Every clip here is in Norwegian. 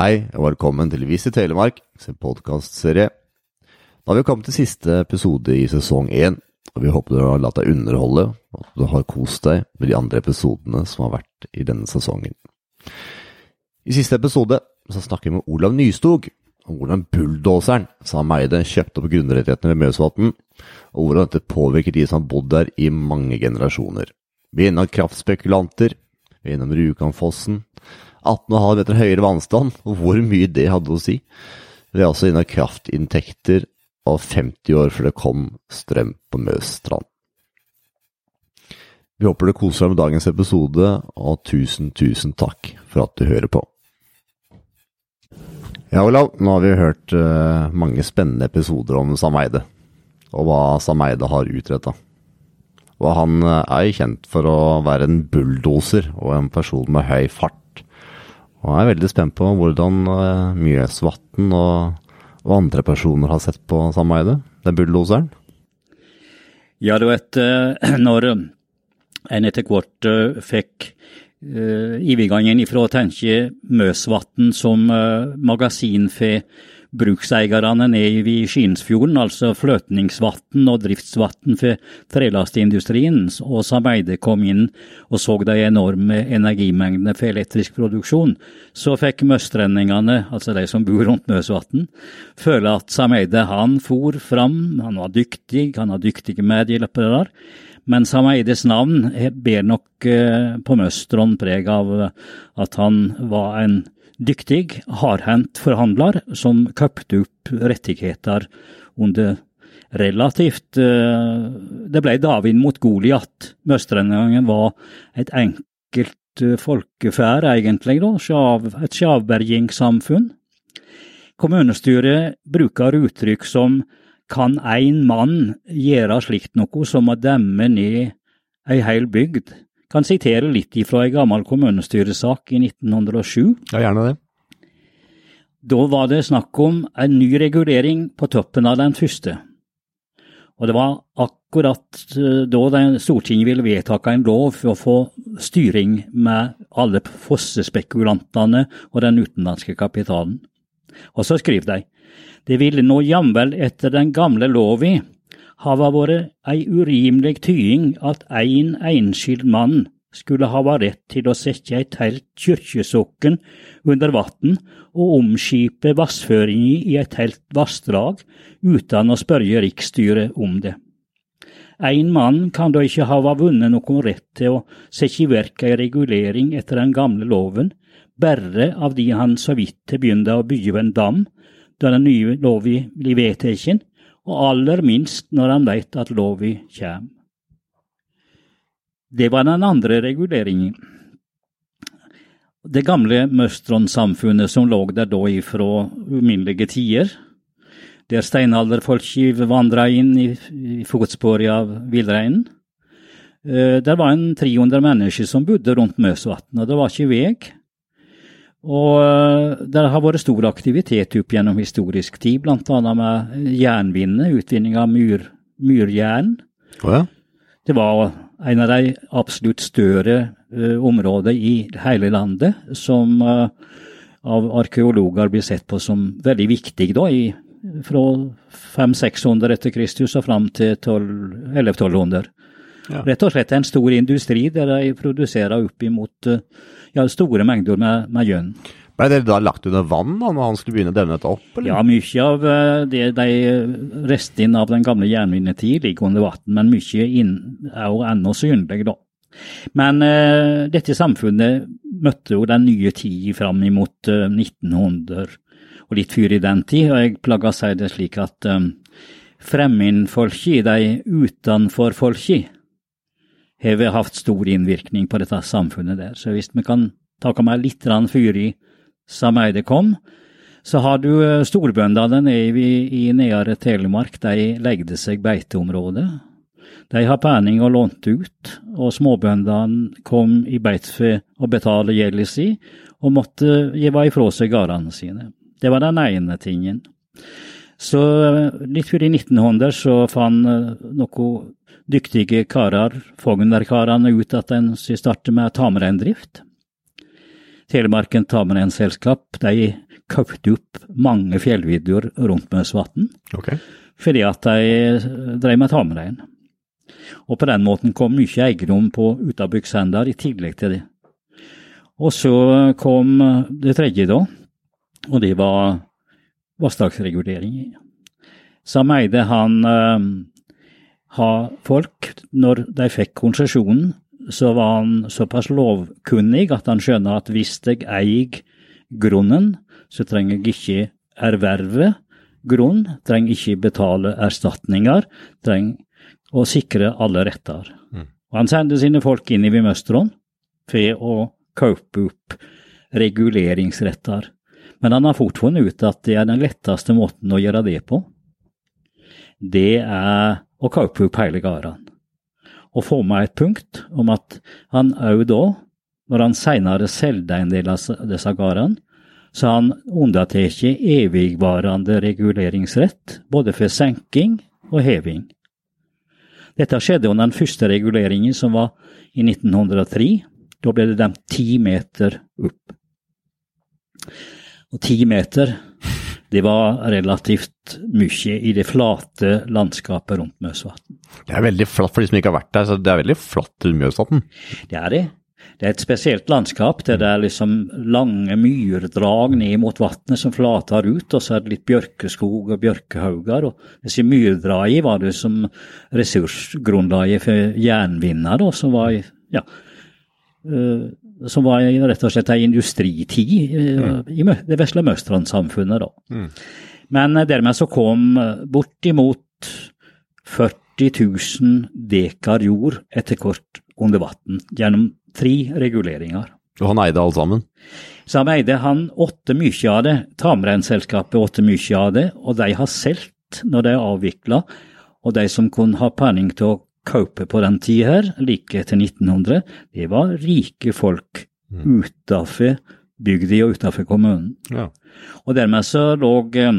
Hei, og velkommen til Visit Telemark sin podkastserie. Da har vi kommet til siste episode i sesong én, og vi håper du har latt deg underholde, og at du har kost deg med de andre episodene som har vært i denne sesongen. I siste episode så snakker vi med Olav Nystog om hvordan bulldoseren Sam Eide kjøpte opp grunnrettighetene ved Mjøsvatn, og hvordan dette påvirker de som har bodd der i mange generasjoner. Vi er innom kraftspekulanter, vi er innom Rjukanfossen, 18,5 meter høyere vannstand, og hvor mye det hadde å si. Vi er også av kraftinntekter og 50 år før det kom strøm på Møsstrand. Vi håper du koser deg med dagens episode, og tusen, tusen takk for at du hører på. Ja, Olav, nå har vi hørt uh, mange spennende episoder om Sam Eide, og hva Sam Eide har utretta. Og han uh, er kjent for å være en bulldoser og en person med høy fart. Og jeg er veldig spent på hvordan uh, Mjøsvatn og, og, andre personer har sett på Sam Eide, den bulldoseren. Ja, du vet, når en etter hvert fikk uh, overgangen ifra å tenke Mjøsvatn som uh, magasin for brukseierne nede i Skinsfjorden, altså fløtningsvann og driftsvann for trelastindustrien, og Sameide kom inn og så de enorme energimengdene for elektrisk produksjon, så fikk møstrendingene, altså de som bor rundt Møsvatn, føle at Sameide han for fram, han var dyktig, han har dyktige medhjelpere men Men Sameides navn ber nok eh, på Møstron preg av at han var en dyktig, hardhendt forhandler som kjøpte opp rettigheter under relativt eh, Det ble David mot Goliat. Møstrengangen var et enkelt eh, folkeferd, egentlig, da, et sjavbergingssamfunn. Kommunestyret bruker uttrykk som kan ein mann gjøre slikt noe som å demme ned ei heil bygd? Kan sitere litt ifra ei gammel kommunestyresak i 1907. Ja, gjerne det. Da var det snakk om en ny regulering på toppen av den første. Og det var akkurat eh, da Stortinget ville vedta en lov for å få styring med alle fossespekulantene og den utenlandske kapitalen. Og så skriver de det ville nå jamvel etter den gamle lovi hava vore ei urimelig tying at ein enskild mann skulle hava rett til å sette eit heilt kyrkjesokken under vatn og omskipe vassføringa i eit helt vassdrag uten å spørje riksstyret om det. Ein mann kan da ikkje hava vunnet nokon rett til å sette i verk ei regulering etter den gamle loven, berre av de han så vidt begynte å bygge en dam da den nye lova blir vedteken, og aller minst når han veit at lova kjem. Det var den andre reguleringen. Det gamle Møstron-samfunnet som lå der da ifra uminnelige tider, der steinalderfolket vandra inn i, i fotsporet av villreinen. Eh, der var en 300 mennesker som bodde rundt Møsvatn, og det var ikke vei. Og eh, det har vært stor aktivitet opp gjennom historisk tid, annet med jernvinnet, utvinning av myr, myrjern. Oh ja. Det var en av de absolutt større uh, områdene i hele landet som uh, av arkeologer blir sett på som veldig viktig da, i, fra 500-600 etter Kristus og fram til 1100-1200. Ja. Rett og slett en stor industri der de produserer oppimot uh, ja, store mengder med, med gjønn. Ble det da lagt under vann da, når han skulle begynne å demme dette opp? Eller? Ja, mye av eh, det, de restene av den gamle jernminetid ligger under vann, men mye inn, er jo ennå synlig, da. Men uh, dette samfunnet møtte jo den nye tid fram imot uh, 1900 og litt før i den tid, og jeg plager å si det slik at um, fremmedfolket, de utenfor utenforfolket, har hatt stor innvirkning på dette samfunnet der. Så hvis vi kan ta meg litt fyr i Sameide kom, så har du eh, storbøndene nede i, i nedre Telemark, de legde seg beiteområde. De har penger og lånte ut, og småbøndene kom i beite for å betale gjelda si, og måtte gi ifra seg gårdene sine. Det var den ene tingen. Så eh, litt før i 1900 så fant noe noen dyktige karer, Fognerkarene, ut at en skulle starte med tamreindrift. Telemarken Tamreinselskap de kjøpte opp mange fjellvidder rundt Møsvatn, okay. fordi at de drev med tamrein. Og på den måten kom mye eiendom på utabyggsender i tillegg til det. Og så kom det tredje, da, og det var vassdragsregulering. Sam Eide han har folk, når de fikk konsesjonen, så var han såpass lovkunnig at han skjønner at hvis jeg eier grunnen, så trenger jeg ikke erverve grunn, trenger ikke betale erstatninger, trenger å sikre alle retter. Og han sendte sine folk inn i Vimøstron for å kjøpe opp reguleringsretter. Men han har fort funnet ut at det er den letteste måten å gjøre det på. Det er å kjøpe opp hele gården. Og få med et punkt om at han òg da, når han seinere solgte en del av disse gårdene, så han undertatt evigvarende reguleringsrett, både for senking og heving. Dette skjedde under den første reguleringen, som var i 1903. Da ble det demt ti meter opp. Og ti meter, det var relativt mye i det flate landskapet rundt Mjøsvatn. Det er veldig flatt for de som ikke har vært der, så det er veldig flatt rundt Mjøsvatn. Det er det. Det er et spesielt landskap det er liksom lange myrdrag ned mot vannet som flater ut, og så er det litt bjørkeskog og bjørkehauger. og Disse myrdragene var det som ressursgrunnlaget for jernvinner, da, som var i ja, eh, som var rett og slett ei industritid mm. i det vesle Møstrand-samfunnet. da. Men eh, dermed så kom eh, bortimot 40 000 dekar jord etter kort under vann gjennom tre reguleringer. Og han eide alle sammen. Så han Eide han åtte mye av det, Tamreinselskapet åtte mye av det, og de har solgt når de er avvikla. Og de som kunne ha penning til å kjøpe på den tida her, like etter 1900, det var rike folk utafor bygda og utafor kommunen. Ja. Og dermed så lå eh,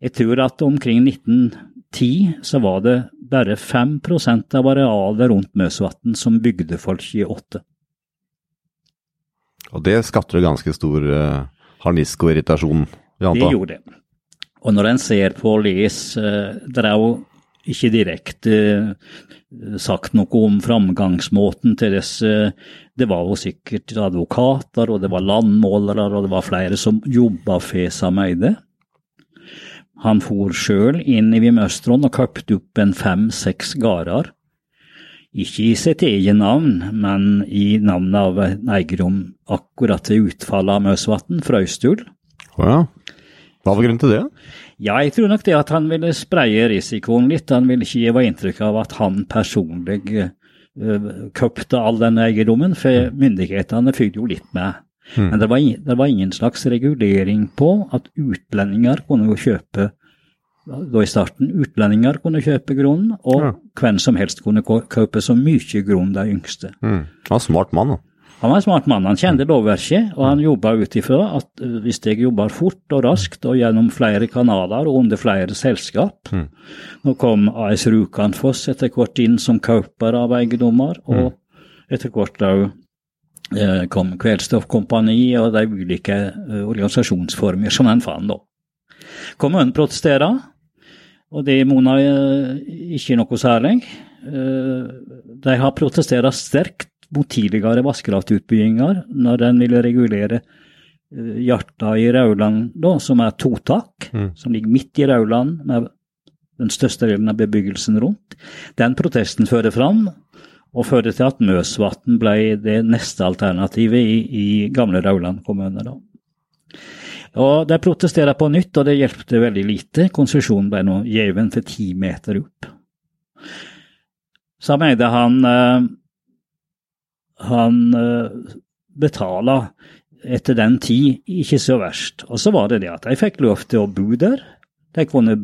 Jeg tror at omkring 1910 så var det bare 5% av arealet rundt Møsvatn som bygdefolk i åtte. Og det skapte ganske stor uh, harnisk og irritasjon, Det gjorde det. Og når en ser på det er jo ikke direkte eh, sagt noe om framgangsmåten til disse Det var jo sikkert advokater, og det var landmålere, og det var flere som jobba for Sameide. Han for sjøl inn i Vimøstron og kjøpte opp en fem-seks gårder. Ikke i sitt eget navn, men i navnet av en eiendom akkurat ved utfallet av Møsvatn, Frøystul. Å ja. Hva var grunnen til det? Ja, jeg tror nok det at han ville spreie risikoen litt. Han ville ikke gi inntrykk av at han personlig uh, kjøpte all den eiendommen, for myndighetene fulgte jo litt med. Men det var, det var ingen slags regulering på at utlendinger kunne jo kjøpe da i starten utlendinger kunne kjøpe grunn, og Ja. hvem som helst kunne kjøpe så mye grunn de yngste. Mm. Ja, smart mann, da. Han var en smart mann. Han kjente lovverket, og han jobba ut ifra at eh, hvis jeg jobber fort og raskt og gjennom flere kanaler og under flere selskap Nå kom AS Rjukanfoss etter hvert inn som kjøper av eiendommer, og etter hvert òg eh, kom Kveldstoffkompani og de ulike eh, organisasjonsformer som en fant da. Kommunen protesterer, og det mona ikke noe særlig. De har protestert sterkt mot tidligere vannkraftutbygginger når den ville regulere eh, Hjarta i Rauland, da, som er totak, som ligger midt i Rauland med den største delen av bebyggelsen rundt. Den protesten fører fram, og fører til at Møsvatn ble det neste alternativet i, i gamle Rauland kommune. da. Og De protesterer på nytt, og det hjelpte veldig lite. Konsesjonen ble nå gjeven til ti meter opp. Så mente han, eh, han eh, betala etter den tid ikke så verst. Og så var det det at de fikk lov til å bo der. De kunne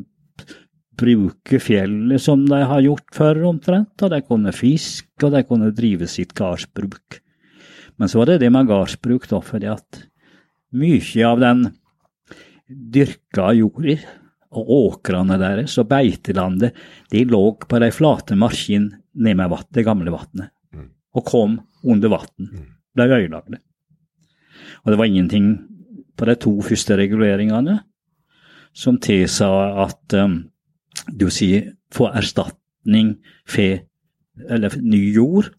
bruke fjellet som de har gjort før omtrent, og de kunne fiske, og de kunne drive sitt gardsbruk. Men så var det det med gardsbruk, da, fordi at mye av den dyrka jorda og åkrene deres og beitelandet, de lå på de flate markene ned med det gamle vannet, og kom under vann. Ble ødelagte. Og det var ingenting på de to første reguleringene, som tilsa at um, du sier få erstatning for eller ny jord.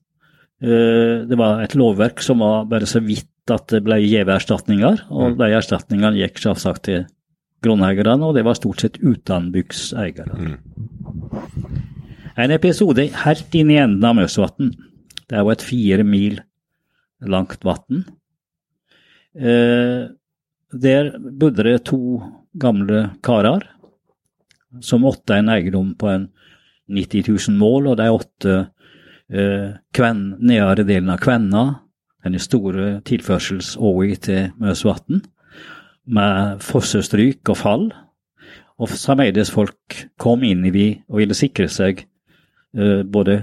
Uh, det var et lovverk som var bare så vidt at det ble gitt erstatninger, og mm. de erstatningene gikk selvsagt til grunneierne, og det var stort sett utenbygdseiere. Mm. En episode helt inn i enden av Møsvatn. Det er jo et fire mil langt vann. Eh, der bodde det to gamle karer som åtte en eiendom på en 90 000 mål, og de åtte eh, kven, nedre delen av Kvenna, denne store tilførselsåa til Møsvatn, med fossestryk og fall. Og sameides folk kom inn i vi og ville sikre seg eh, både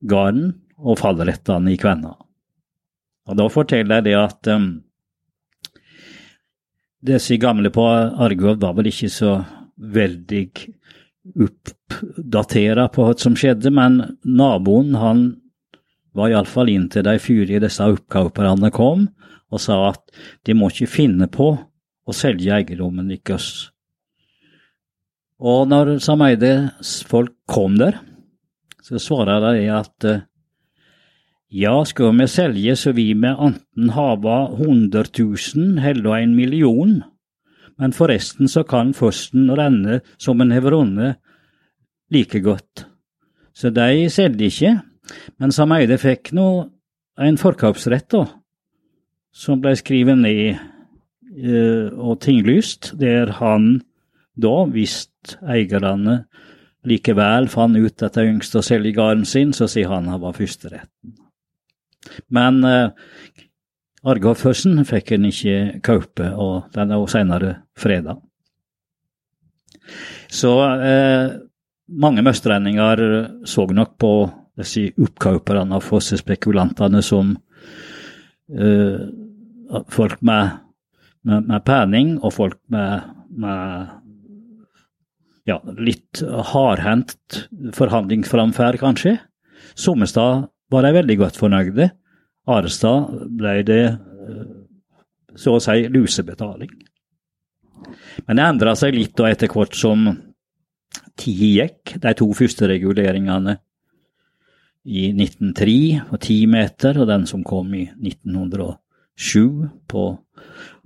garden og fallrettene i Kvenna. Og da forteller jeg det at um, disse gamle på Argov var vel ikke så veldig oppdatert på hva som skjedde, men naboen han var iallfall inntil de fire disse oppkjøperne kom, og sa at de må ikke finne på å selge eiendommen deres. Og når Sameide folk kom der, så svarer de at ja, skal vi selge så vi med anten hava 100 000 heller en million, men forresten så kan fossen renne som en har vunnet like godt. Så de selgde ikke, men Sameide fikk nå en forkjøpsrett, da, som ble skrevet ned eh, og tinglyst, der han da, hvis eierne likevel fant ut at de ønsket å selge gården sin, så sier han han var førsteretten. Men eh, Argårdførsen fikk en ikke kjøpe, og den er jo senere freda. Så eh, mange møstrendinger så nok på disse oppkjøperne og fossespekulantene som eh, folk med, med, med, penning og folk med, med ja, litt hardhendt forhandlingsframferd, kanskje. Sommestad var de veldig godt fornøyde. Arestad ble det eh, så å si lusebetaling. Men det endra seg litt da etter hvert som tida gikk. De to første reguleringene i 1903 på 10 meter, og den som kom i 1907 på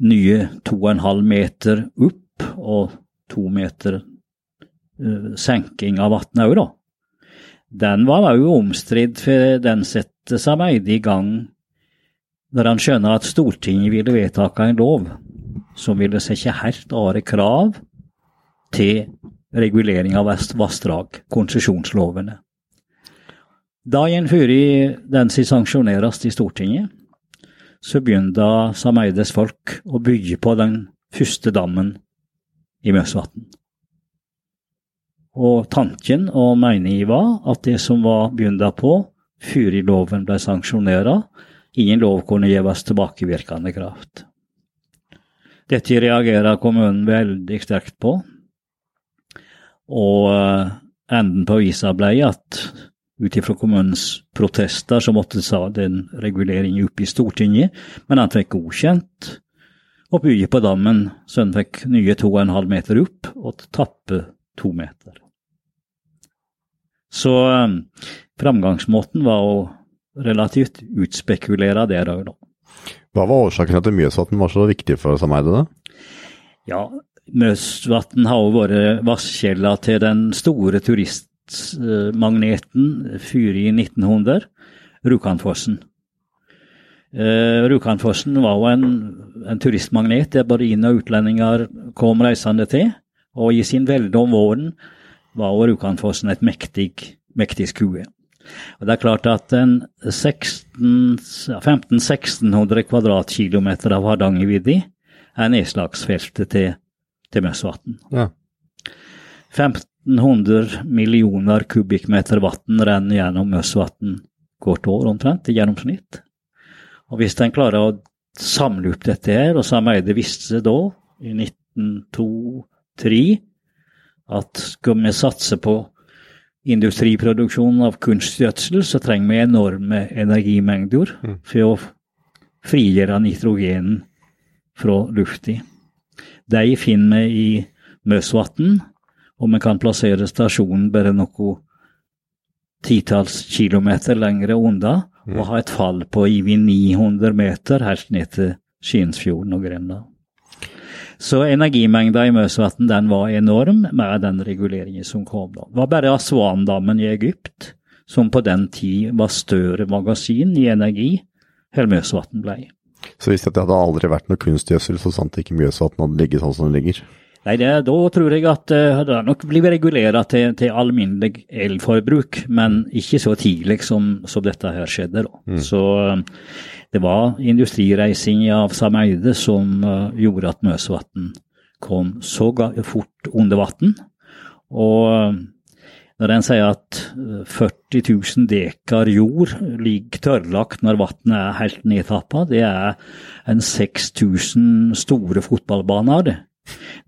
nye 2,5 meter opp og 2 meter uh, senking av vannet òg, da den var òg omstridt, for den setter seg Meide i gang når han skjønner at Stortinget ville vedtake en lov som ville sette helt andre krav til regulering av vassdrag, konsesjonslovene. Da en før den som sanksjoneres i Stortinget, så begynte Sameides folk å bygge på den første dammen i Mjøsvatn. Og tanken og meningen var at det som var begynt på før loven ble sanksjonert, ingen lov kunne gis tilbakevirkende kraft. Dette reagerer kommunen veldig sterkt på, og eh, enden på visa ble at ut ifra kommunens protester så måtte den reguleringen opp i Stortinget, men han fikk godkjent å bygge på dammen så han fikk nye 2,5 meter opp og tappe to meter. Så um, framgangsmåten var å relativt utspekulere der òg, da. Hva var årsaken til at Mjøsvatn var så viktig for sameidet, da? Ja, Mjøsvatn har jo vært vasskjelda til den store turistmagneten fyret i 1900, Rjukanfossen. Uh, Rjukanfossen var jo en, en, turistmagnet der både inn- og utlendinger kom reisende til. Og i sin velde om våren var Rjukanfossen et mektig, mektig skue. Og det er klart at 1500-1600 kvadratkilometer av Hardangervidda er nedslagsfeltet til, til Møssvatn. Ja. 1500 millioner kubikkmeter vann renner gjennom Møssvatn hvert år omtrent, i gjennomsnitt. Og hvis en klarer å samle opp dette her, og Sameide visste da, i 1902-1903, at skal vi satse på industriproduksjon av kunstgjødsel, så trenger vi enorme energimengder mm. for å frigjøre nitrogenen fra lufta. De finner vi i Møsvatn, og vi kan plassere stasjonen bare noen titalls kilometer lengre unna, og ha et fall på over 900 meter helt ned til Skiensfjorden og Grenda. Så energimengda i Møsvatn den var enorm med den reguleringen som kom da. Det var bare Aswan-dammen i Egypt som på den tid var større magasin i energi enn Møsvatn ble. Så hvis det hadde aldri vært noe kunstgjødsel, så sant ikke Mjøsvatn hadde ligget sånn som det ligger? Nei, det, da tror jeg at uh, det nok blir regulert til, til alminnelig elforbruk, men ikke så tidlig som, som dette her skjedde. da. Mm. Så uh, det var industrireising av Sameide som uh, gjorde at Møsvatn kom så fort under vann. Og når en sier at 40 000 dekar jord ligger tørrlagt når vannet er helt nedtappa, det er en 6000 store fotballbaner.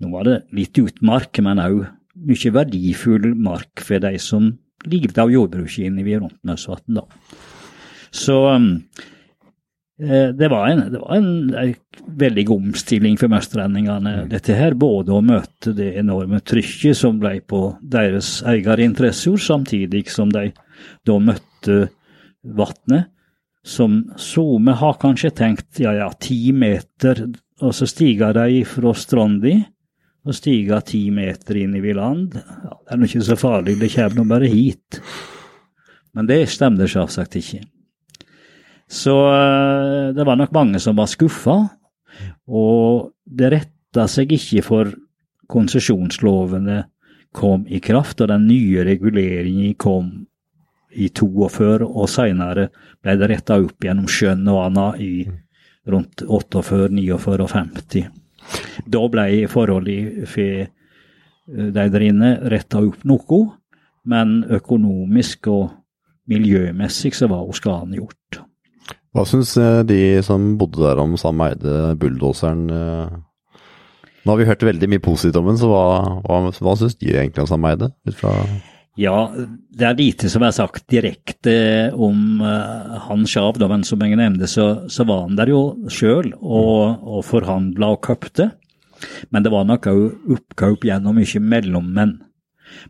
Nå var det litt utmark, men òg mye verdifull mark for de som levde av jordbruket inne ved Rontnøsvatn. Så eh, det var, en, det var en, en veldig god omstilling for mesterlendingene, mm. dette her. Både å møte det enorme trykket som ble på deres eierinteresser, samtidig som de da møtte vannet. Som SoMe har kanskje tenkt ja ja, ti meter og så stiger de fra stranda og stige ti meter inn i land. Ja, det er nå ikke så farlig, det kommer nå bare hit. Men det stemte selvsagt ikke. Så eh, det var nok mange som var skuffa, og det retta seg ikke for konsesjonslovene kom i kraft, og den nye reguleringen kom i 42, og seinere ble det retta opp gjennom skjønn og annet i rundt 48, 49 og 50. Da ble forholdet for eh, de der inne retta opp noe, men økonomisk og miljømessig så var skaden gjort. Hva syns eh, de som bodde der om Sam Eide, bulldoseren? Eh? Nå har vi hørt veldig mye positivt om den, så hva, hva, hva syns de egentlig om Sam Eide? Ut fra ja, det er lite som er sagt direkte om uh, han Sjav, men som jeg nevnte, så, så, var han der jo sjøl og, og forhandla og køpte. Men det var nok òg oppkjøp gjennom mye mellommenn.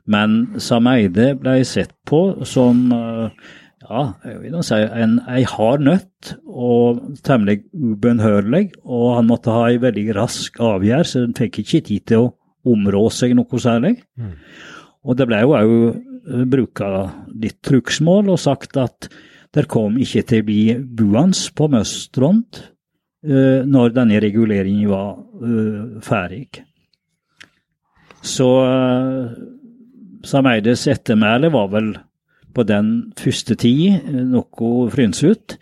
Men Sameide ble sett på som uh, ja, jeg vil si en, ei hard nøtt og temmelig ubønnhørlig. Og han måtte ha ei veldig rask avgjørelse, han fikk ikke tid til å områ seg noe særlig. Mm. Og det ble jo òg eh, bruka litt trugsmål og sagt at det kom ikke til å bli buende på Møstrond uh, når denne reguleringen var uh, ferdig. Så uh, Sameides ettermæle var vel på den første tid noe frynsete.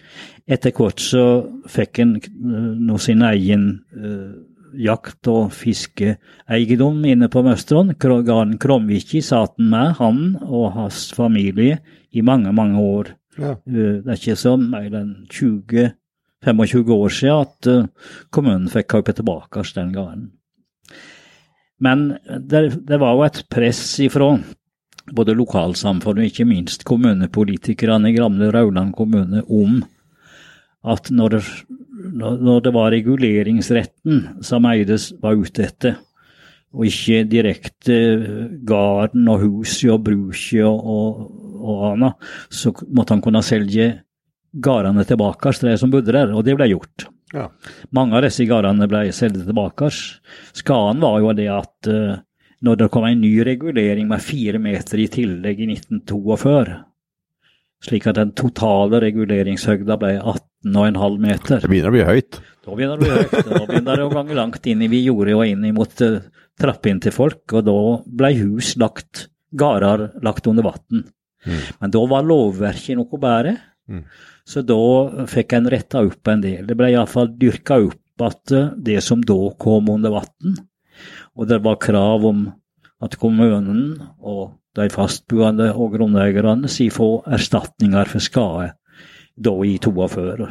Etter hvert så fikk en nå sin egen uh, jakt- og fiskeeiendom inne på Møstron. Garden Kromviki satt han med, han og hans familie, i mange, mange år. Ja. Eh, det er ikke så mer enn 20-25 år siden at eh, kommunen fikk kjøpe tilbake den gården. Men det, det, var jo et press ifra både lokalsamfunnet og ikke minst kommunepolitikerne i gamle Rauland kommune om at når når det var reguleringsretten som Eides var ute etter, og ikke direkte garden og huset og bruket og, og, og annet, så måtte han kunne selge gårdene tilbake til de som bodde der, og det ble gjort. Ja. Mange av disse gårdene ble solgt tilbake. Skaden var jo det at uh, når det kom en ny regulering med fire meter i tillegg i 1942, slik at den totale reguleringshøgda ble 18,5 meter. Det begynner å bli høyt. Da begynner det å bli høyt. Da begynner det å gange langt inn i vi gjorde og inn mot uh, trappene til folk, og da ble hus lagt, gårder lagt under vann. Mm. Men da var lovverket noe bedre, mm. så da fikk en retta opp en del. Det ble iallfall dyrka opp at uh, det som da kom under vann, og det var krav om at kommunen og de fastboende og grunneierne si få erstatninger for skade da i 42.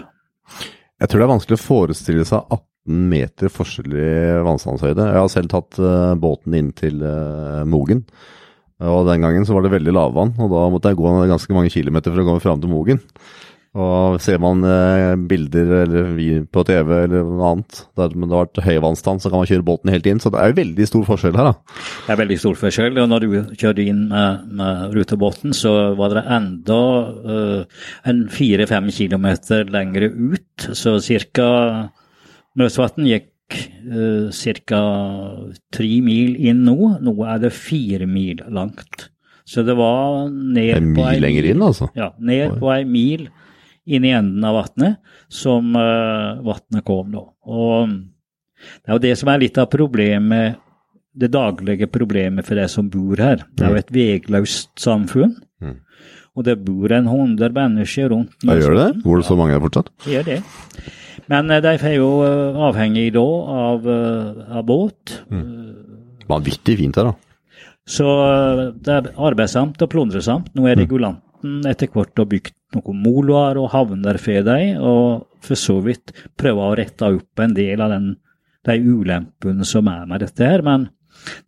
Jeg tror det er vanskelig å forestille seg 18 meter forskjell i vannstandshøyde. Jeg har selv tatt uh, båten inn til uh, Mogen. Og den gangen så var det veldig lavvann, og da måtte jeg gå ganske mange kilometer for å komme fram til Mogen. Og ser man eh, bilder eller på TV eller noe annet der det har vært høyvannsstand, så kan man kjøre båten helt inn. Så det er jo veldig stor forskjell her, da. Det er veldig stor forskjell. Og når du kjørte inn med, med rutebåten, så var det enda uh, en fire-fem kilometer lengre ut. Så ca. Nøsvatn gikk uh, ca. tre mil inn nå. Nå er det fire mil langt. Så det var ned En på ei mil lenger inn, altså. Ja, ned på ei mil inn i enden av vannet som uh, vannet kom da. Og det er jo det som er litt av problemet, det daglige problemet for de som bor her. Det er jo et vegløst samfunn. Mm. Og det bor en hundre mennesker rundt. Ja, gjør det det? Bor det så mange her fortsatt? Det gjør det. Men eh, de er jo eh, avhengig da av, eh, av båt. Vanvittig fint her, da. Så eh, det er arbeidsomt og plundresomt. Nå er regulanten etter hvert og bygd noen moloer og havner for dem, og for så vidt prøver å rette opp en del av den, de ulempene som er med dette her. Men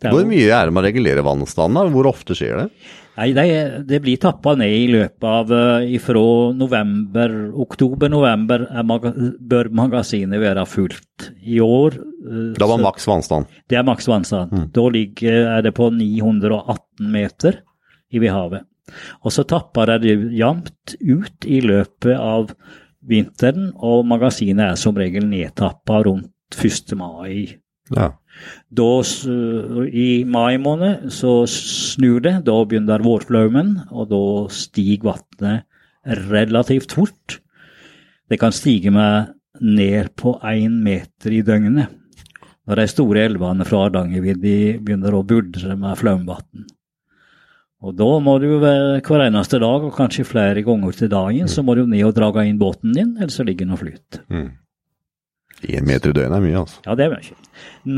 det Hvor mye er det med å regulere vannstanden? Hvor ofte skjer det? Nei, det, det blir tappa ned i løpet av uh, ifra november, oktober-november er maga bør magasinet være fullt. I år eh, Da var så- maks vannstand. Det er maks vannstand. Da ligger, er det på 918 meter i havet. Og så tapper det jevnt ut i løpet av vinteren, og magasinet er som regel nedtappa rundt 1. mai. Ja. Da, I mai måned så snur det, da begynner vårflaumen, og da stiger vannet relativt fort. Det kan stige med ned på én meter i døgnet når de store elvene fra Hardangervidda begynner å buldre med flaumvann. Og da må du jo hver eneste dag, og kanskje flere ganger til dagen, så må du ned og dra inn båten din, ellers så ligger den og flyter. Én meter i døgnet er mye, altså. Ja, det er mye.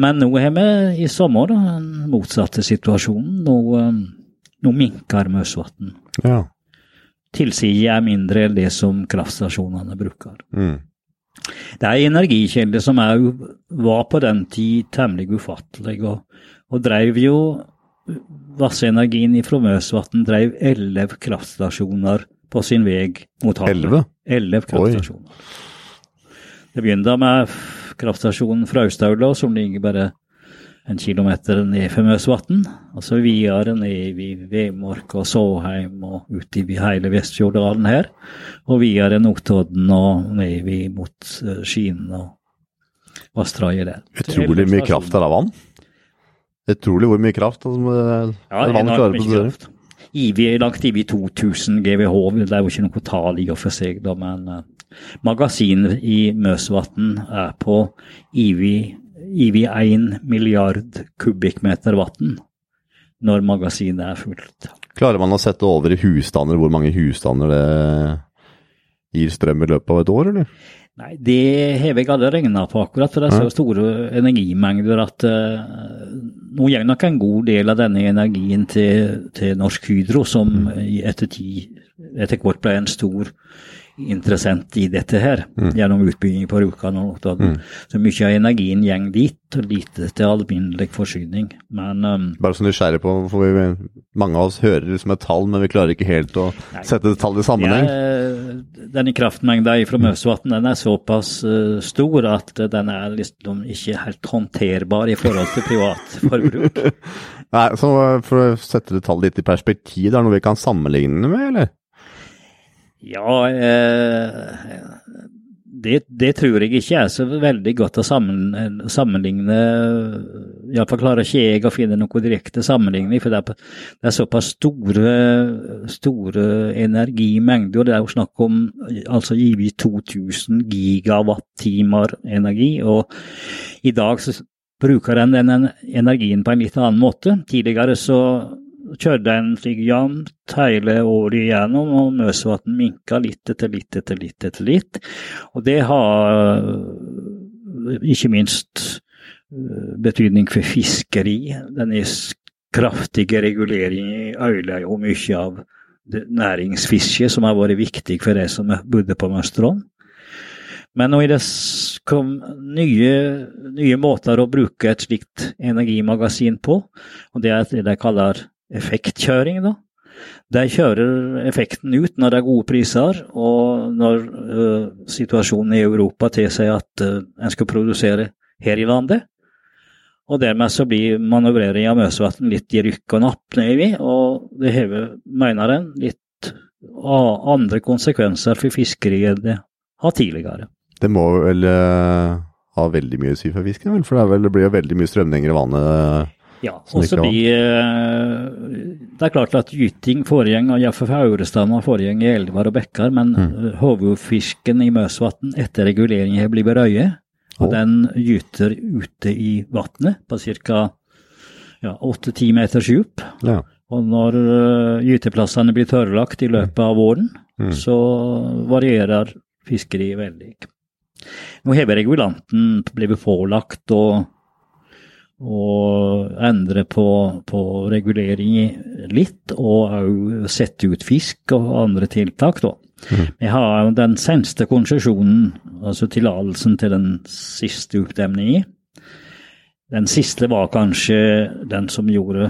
Men nå har vi i sommer da, den motsatte situasjonen. Nå, eh, nå minker Møsvatn. Ja. Tilsiget er mindre enn det som kraftstasjonene bruker. Mm. Det er energikilder som er, var på den tid temmelig ufattelige, og, og drev jo Vassenergien i Møsvatn drev elleve kraftstasjoner på sin vei mot havet. Elleve? Kraftstasjoner. Det begynte med kraftstasjonen Fraustaula, som ligger bare en kilometer ned for Møsvatn. Og så videre ned i Vemork og Såheim og ut i hele Vestfjorddalen her. Og videre Notodden og ned mot eh, Skien og vassdraget der. Utrolig mye kraft der av vann. Utrolig hvor mye kraft som eh, Ja, vann klarer på kraft. IV, langt IV 2000 GWh, det er jo ikke noe tall i og for seg, da, men uh, magasinet i Møsvatn er på IV, IV 1 milliard kubikkmeter vann når magasinet er fullt. Klarer man å sette over i husstander hvor mange husstander det gir strøm i løpet av et år, eller? Nei, det har jeg aldri regna på akkurat, for det er så store energimengder at uh, nå går nok en god del av denne energien til, til Norsk Hydro, som i etter, ti, etter hvert ble en stor interessent i dette her, gjennom utbygging på Rjukan og Notodden. Så mye av energien går dit, og lite til alminnelig forsyning. Men um, Bare så nysgjerrig på, for vi, mange av oss hører liksom et tall, men vi klarer ikke helt å sette det tallet i sammenheng. Ja, denne kraftmengda fra Møsvatn den er såpass uh, stor at den er liksom ikke helt håndterbar i forhold til privat forbruk. Nei, så For å sette det tallet litt i perspektiv, det er noe vi kan sammenligne med, eller? Ja, eh, det, det tror jeg ikke er så veldig godt å sammen, sammenligne. Iallfall klarer ikke jeg å finne noe direkte sammenligning, for det er, det er såpass store, store energimengder. Det er jo snakk om altså gitt 2000 gigawatt-timer energi, og i dag så bruker en den energien på en litt annen måte. Tidligere så kjørte en slik jevnt hele året igjennom, og Møsvatn minka litt etter litt etter litt etter litt. Og det har øh, ikke minst øh, betydning for fiskeri. Den er kraftige reguleringen ødelegger jo mye av næringsfisket som har vært viktig for de som bodde på Møstron. Men nå det kom nye, nye måter å bruke et slikt energimagasin på, og det er det de kaller effektkjøring. da. De kjører effekten ut når det er gode priser, og når uh, situasjonen i Europa tilsier at uh, en skal produsere her i landet. Og dermed så blir manøvrering av Møsvatn litt i rykk og napp nedover, og det har, mener en, litt andre konsekvenser for fiskeriet det har tidligere. Det må vel uh, ha veldig mye å si for fisken, vel? For det, vel, det blir jo veldig mye strømninger i vannet? Ja, og så blir Det er klart at gyting foregår, iallfall for Aurestad foregår i elver og bekker, men mm. hovedfisken i Møsvatn etter regulering har blitt røye. Og den gyter ute i vannet på ca. åtte-ti ja, meters dyp. Ja. Og når uh, gyteplassene blir tørrlagt i løpet av våren, mm. så varierer fiskeriet veldig. Nå har regulanten blitt pålagt å, å endre på, på regulering litt, og òg sette ut fisk og andre tiltak, da. Mm. Vi har den seneste konsesjonen, altså tillatelsen til den siste oppdemningen. Den siste var kanskje den som gjorde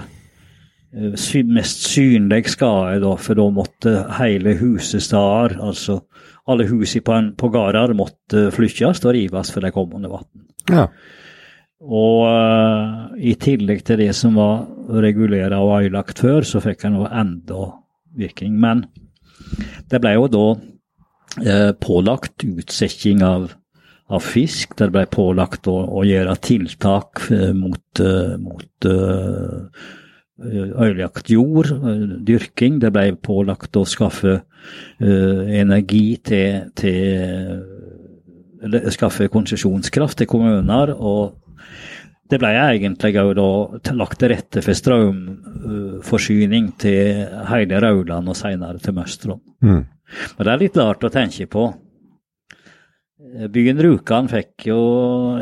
eh, mest synlig skade, da, for da måtte hele husestader, altså alle husene på, på gårder, måtte flyttes og rives for det kommende vann. Ja. Og uh, i tillegg til det som var regulert og ødelagt før, så fikk han enda virkning. Men det ble jo da eh, pålagt utsetting av, av, fisk. Det ble pålagt å, å gjøre tiltak eh, mot, eh, mot uh, ødelagt jord, dyrking. Det ble pålagt å skaffe uh, energi til, til Eller skaffe konsesjonskraft til kommuner. og det ble egentlig òg lagt til rette for strømforsyning til hele Rauland og senere til Møstron. Mm. Men det er litt rart å tenke på. Byen Rjukan fikk jo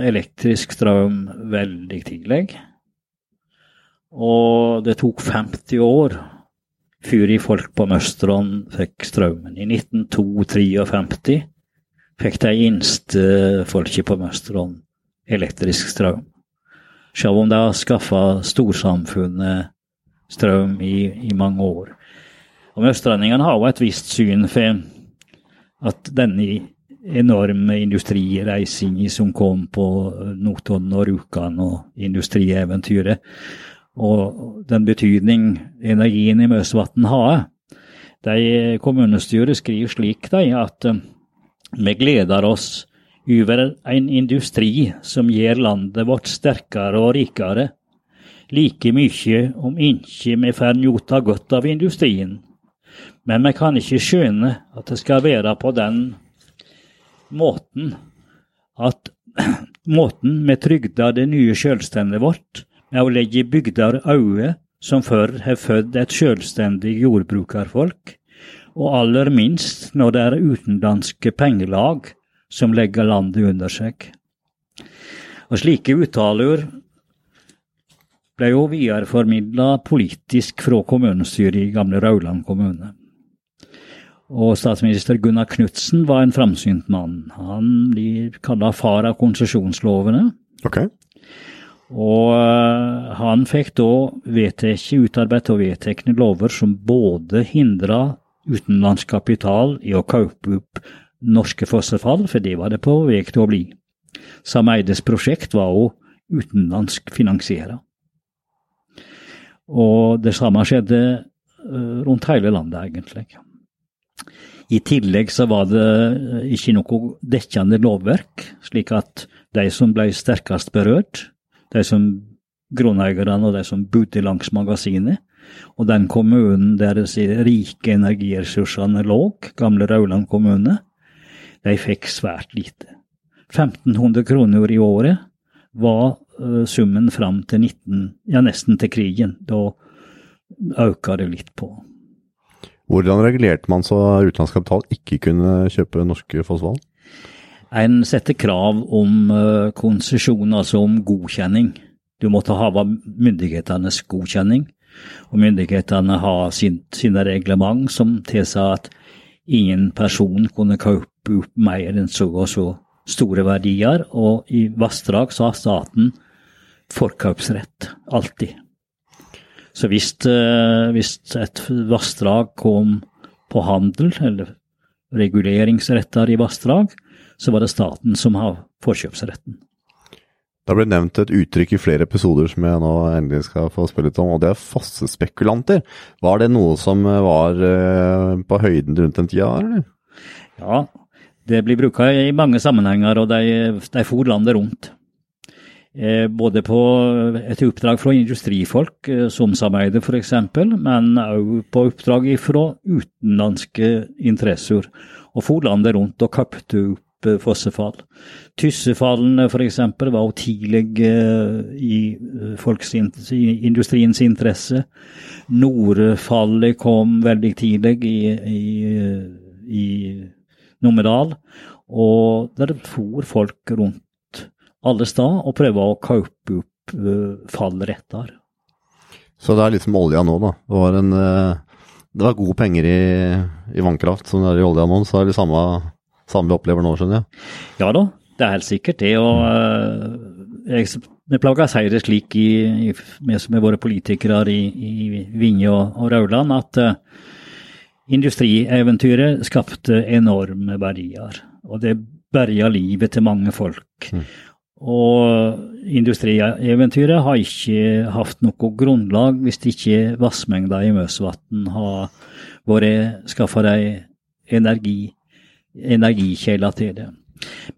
elektrisk strøm veldig tidlig. Og det tok 50 år før folk på Møstron fikk strømmen. I 1952 fikk de innste folket på Møstron elektrisk strøm. Selv om det har skaffa storsamfunnet strøm i, i, mange år. Og Østlendingene har jo et visst syn for at denne enorme industrireisingen som kom på Notodden og Rjukan og industrieventyret, og den betydning energien i Møsvatn har. De Kommunestyret skriver slik de, at vi gleder oss over en industri som gjør landet vårt sterkere og rikere, like mye om ikke vi får nyte godt av industrien. Men vi kan ikke skjønne at det skal være på den måten at måten vi trygder det nye sjølstendet vårt med å legge bygder øye som før har født et sjølstendig jordbrukerfolk, og aller minst når det er utenlandske pengelag som legger landet under seg. Og slike uttaler ble jo videreformidla politisk fra kommunestyret i gamle Rauland kommune. Og statsminister Gunnar Knutsen var en framsynt mann. Han blir kalla far av konsesjonslovene. Okay. Og uh, han fikk da vedtatt, utarbeidet og vedtekne lover som både hindra utenlandsk kapital i å kjøpe opp norske fossefall, for det var det på vei til å bli. Sameides prosjekt var òg utenlandsk finansiert. Og det samme skjedde eh, rundt hele landet, egentlig. I tillegg så var det eh, ikke noe dekkende lovverk, slik at de som ble sterkest berørt, de som grunneierne og de som bodde langs magasinet, og den kommunen der de rike energiressursene lå, gamle Rauland kommune, de fikk svært lite. 1500 kroner i året var uh, summen fram til 19, ja nesten til krigen. Da øka det litt på. Hvordan regulerte man så utenlandsk kapital ikke kunne kjøpe norske fossehval? En setter krav om uh, konsesjon, altså om godkjenning. Du måtte ha myndighetenes godkjenning. Og myndighetene har sin, sine reglement som tilsa at ingen person kunne opp mer enn så og så store verdier, og i vassdrag så har staten forkjøpsrett. Alltid. Så hvis, eh, hvis et vassdrag kom på handel, eller reguleringsretter i vassdrag, så var det staten som har forkjøpsretten. Det ble nevnt et uttrykk i flere episoder som jeg nå endelig skal få spørre litt om, og det er fossespekulanter. Var det noe som var eh, på høyden rundt den tida, eller? Ja, det blir bruka i mange sammenhenger, og de, de for landet rundt. Eh, både på et oppdrag fra industrifolk, eh, som sameier f.eks., men òg på oppdrag fra utenlandske interesser. Og for landet rundt og kapte opp fossefall. Tyssefallene f.eks. var jo tidlig i folks, i industriens interesse. Norefallet kom veldig tidlig i, i, i Numedal. Og der for folk rundt alle steder og prøvde å kaupe opp uh, fallretter. Så det er litt som olja nå, da. Det var, en, uh, det var gode penger i, i, vannkraft som det er i olja nå. Så er det det samme, samme vi opplever nå, skjønner jeg? Ja da, det er helt sikkert det. og uh, jeg, Vi plager å si det slik, i, i, vi som våre politikere i, i Vinje og, og Rauland, at uh, industrieventyret skapte enorme verdier. Og det berga livet til mange folk. Mm. Og industrieventyret har ikke hatt noe grunnlag hvis ikke vassmengda i Møsvatn har vært skaffa dei energi, energikjelder til det.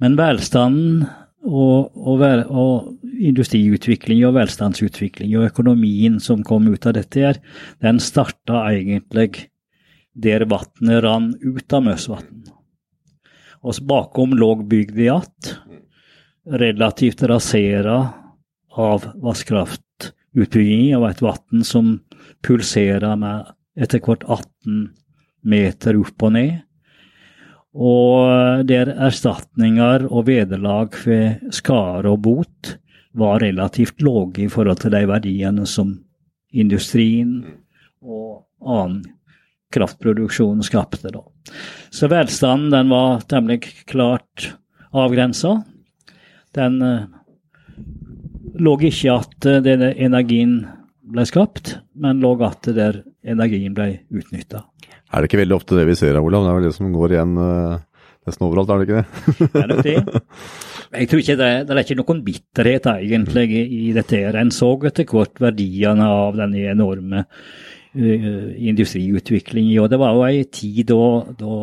Men velstanden og, og, og, industriutvikling og velstandsutvikling og økonomien som kom ut av dette, her, den starta egentlig der vannet rann ut av Møsvatn. Og bakom lå bygda att relativt rasera av vannkraftutbygging av et vann som pulserer med etter hvert 18 meter opp og ned. Og der erstatninger og vederlag for skade og bot var relativt lave i forhold til de verdiene som industrien og annen kraftproduksjon skapte. Da. Så velstanden den var temmelig klart avgrensa. Den uh, lå ikke at uh, denne energien ble skapt, men lå at der energien ble utnytta. Er det ikke veldig ofte det vi ser, Olav? Det er vel det som går igjen uh, nesten overalt, er det ikke det? det er nok det. Jeg tror ikke det, det er ikke noen bitterhet egentlig i dette. En så etter hvert verdiene av denne enorme uh, i. Og det var jo ei tid da, da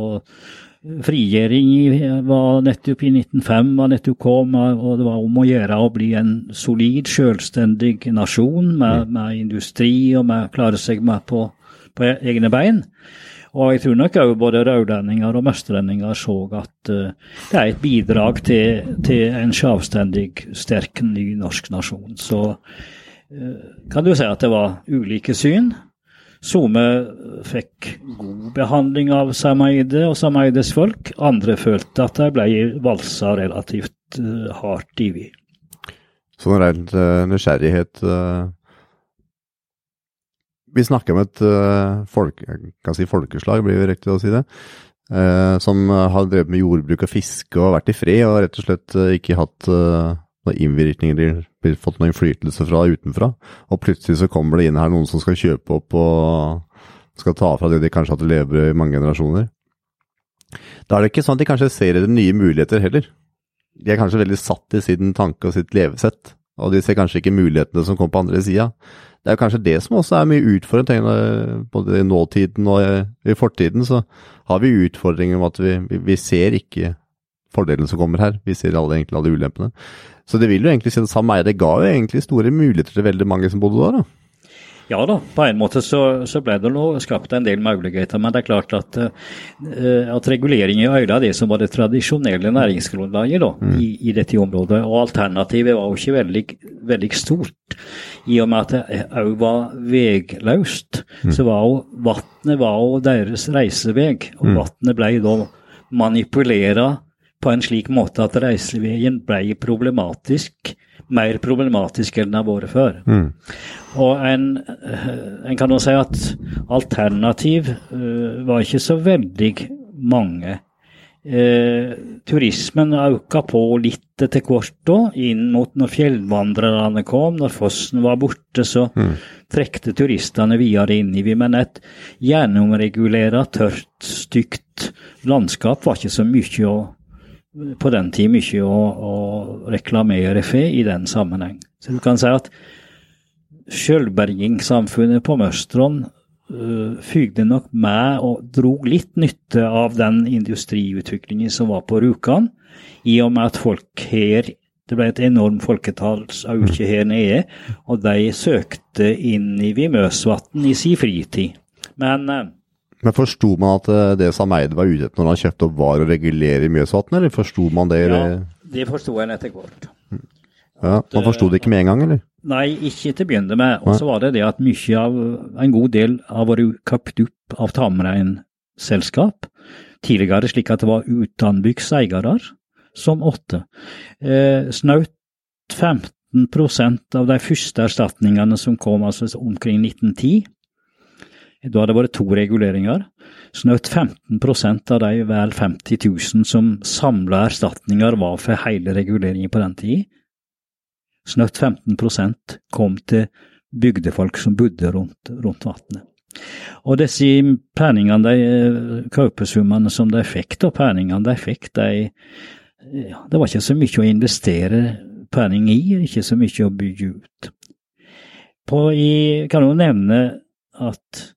frigjøring var nettopp i 1905 var nettopp kom, og det var om å gjøre å bli en solid, selvstendig nasjon med, mm. med industri og med klare seg med på, på, egne bein. Og jeg tror nok òg både rødlendinger og møstrendinger så at uh, det er et bidrag til, til en selvstendig, sterk ny norsk nasjon. Så uh, kan du si at det var ulike syn. Somme fikk god behandling av Sameide og Sameides folk. Andre følte at de ble valsa relativt uh, hardt i. vi. Sånn rent uh, nysgjerrighet uh, Vi snakker om et uh, folk, si folkeslag, blir det riktig å si det, som har drevet med jordbruk og fiske og vært i fred og rett og slett ikke hatt noen innvirkninger blir fått noen innflytelse fra utenfra. Og plutselig så kommer det inn her noen som skal kjøpe opp og skal ta fra det de kanskje har hatt lever i mange generasjoner. Da er det ikke sånn at de kanskje ser etter nye muligheter heller. De er kanskje veldig satt i sin tanke og sitt levesett, og de ser kanskje ikke mulighetene som kommer på andre sida. Det er kanskje det som også er mye utfordrende, både i nåtiden og i fortiden. Så har vi utfordringer med at vi, vi ser ikke fordelen som kommer her. Vi ser alle, egentlig alle ulempene. Så det vil jo egentlig si at Sam det ga jo egentlig store muligheter til veldig mange som bodde der. da. Ja da, på en måte så, så ble det nå skapt en del muligheter. Men det er klart at, uh, at regulering i øyla det som var det tradisjonelle næringsgrunnlaget mm. i, i, dette området. Og alternativet var jo ikke veldig, veldig stort. I og med at det òg var vegløst, mm. så var jo vannet deres reisevei. Og mm. vannet ble da manipulert på en slik måte at reiseveien ble problematisk, mer problematisk enn den har vært før. Mm. Og en, eh, en, kan jo si at alternativ uh, var ikke så veldig mange Eh, turismen auka på litt etter hvert da, inn mot når fjellvandrerne kom. Når fossen var borte, så mm. trekte turistene videre vi. Men et gjennomregulert, tørt, stygt landskap var ikke så mye å på den tid mye å, å reklamere for i den sammenheng. Så du kan si at sjølbergingssamfunnet på Møstron uh, fygde nok med og drog litt nytte av den industriutviklingen som var på Rjukan, i og med at folk her det ble et enormt folketallsauke her nede, og de søkte inn i Vimøsvatn i sin fritid. Men uh, men Forsto man at eh, det Sameide var ute etter når han kjøpte opp, var å regulere Mjøsvatnet, eller forsto man det? Ja, det forsto en etter hvert. Ja, Man forsto det ikke med en gang, eller? Nei, ikke til å begynne med. Og så var det det at mye av, en god del har vært kjøpt opp av tamreinselskap tidligere, slik at det var utenbygdseiere som åtte. Eh, snaut 15 av de første erstatningene som kom altså omkring 1910, da hadde det vært to reguleringer. Snaut 15% av de vel 50 000 som samla erstatninger var for hele reguleringen på den tid. Snaut 15% kom til bygdefolk som bodde rundt, rundt vannet. Og disse penningene, de kaupesummene som de fikk, da, penningene de fikk, de Det var ikke så mye å investere penning i, ikke så mye å bygge ut. På, jeg kan jo nevne at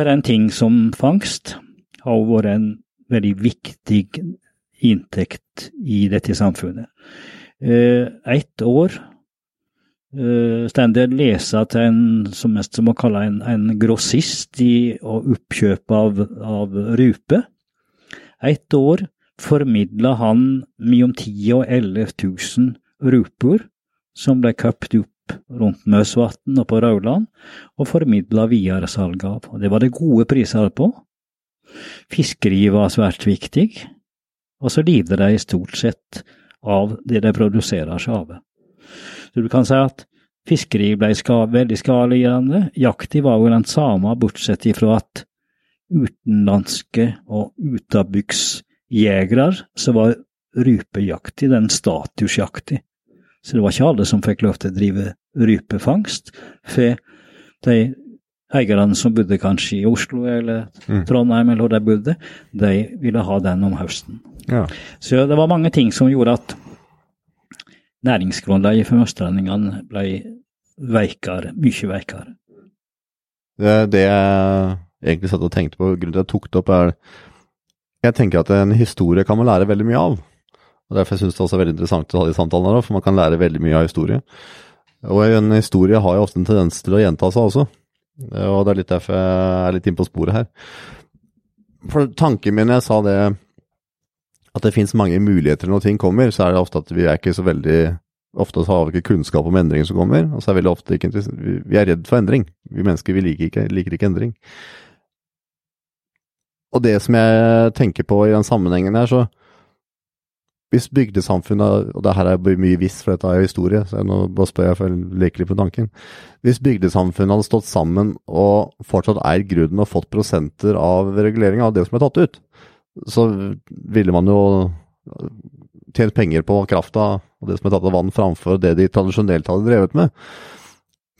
en ting som fangst har vært en veldig viktig inntekt i dette samfunnet. Eh, ett år uh, stendig lese til en som mest som må kalle en, en grossist i oppkjøp av, av rupe. Ett år formidla han mellom 10 og 11 000 ruper som ble kjøpt opp rundt Møsvatn og på Rauland, og formidla videresalg av. Og det var det gode priser på. Fiskeri var svært viktig, og så lider de stort sett av det de produserer seg av. Så du kan si at fiskeri ble ska, veldig skadegjørende. Jakta var jo den samme, bortsett ifra at utenlandske og utabygdsjegere, så var rypejakta den statusjakta. Så det var ikke alle som fikk lov til å drive rypefangst. For de eierne som bodde kanskje i Oslo eller mm. Trondheim eller hvor de bodde, de ville ha den om høsten. Ja. Så det var mange ting som gjorde at næringsgrunnlaget for østlendingene ble veikere, mye veikere. Det, det jeg egentlig satt og tenkte på, grunnen til at jeg tok det opp, er Jeg tenker at en historie kan man lære veldig mye av. og Derfor syns jeg det også er veldig interessant å ha de samtalene, for man kan lære veldig mye av historie. Og en historie har jo ofte en tendens til å gjenta seg også. Og det er litt derfor jeg er litt inne på sporet her. For tanken min jeg sa det at det finnes mange muligheter når ting kommer, så er det ofte at vi er ikke så veldig Ofte har vi ikke kunnskap om endringer som kommer, og så er vi ofte ikke Vi er redd for endring. Vi mennesker vi liker ikke, liker ikke endring. Og det som jeg tenker på i den sammenhengen her, så Hvis bygdesamfunnet Og det her er mye visst, for dette er jo historie, så jeg nå bare spør jeg for å leke litt tanken. Hvis bygdesamfunnet hadde stått sammen og fortsatt eid grunnen og fått prosenter av reguleringa av det som er tatt ut, så ville man jo tjent penger på krafta og det som er tatt av vann, framfor det de tradisjonelt hadde drevet med.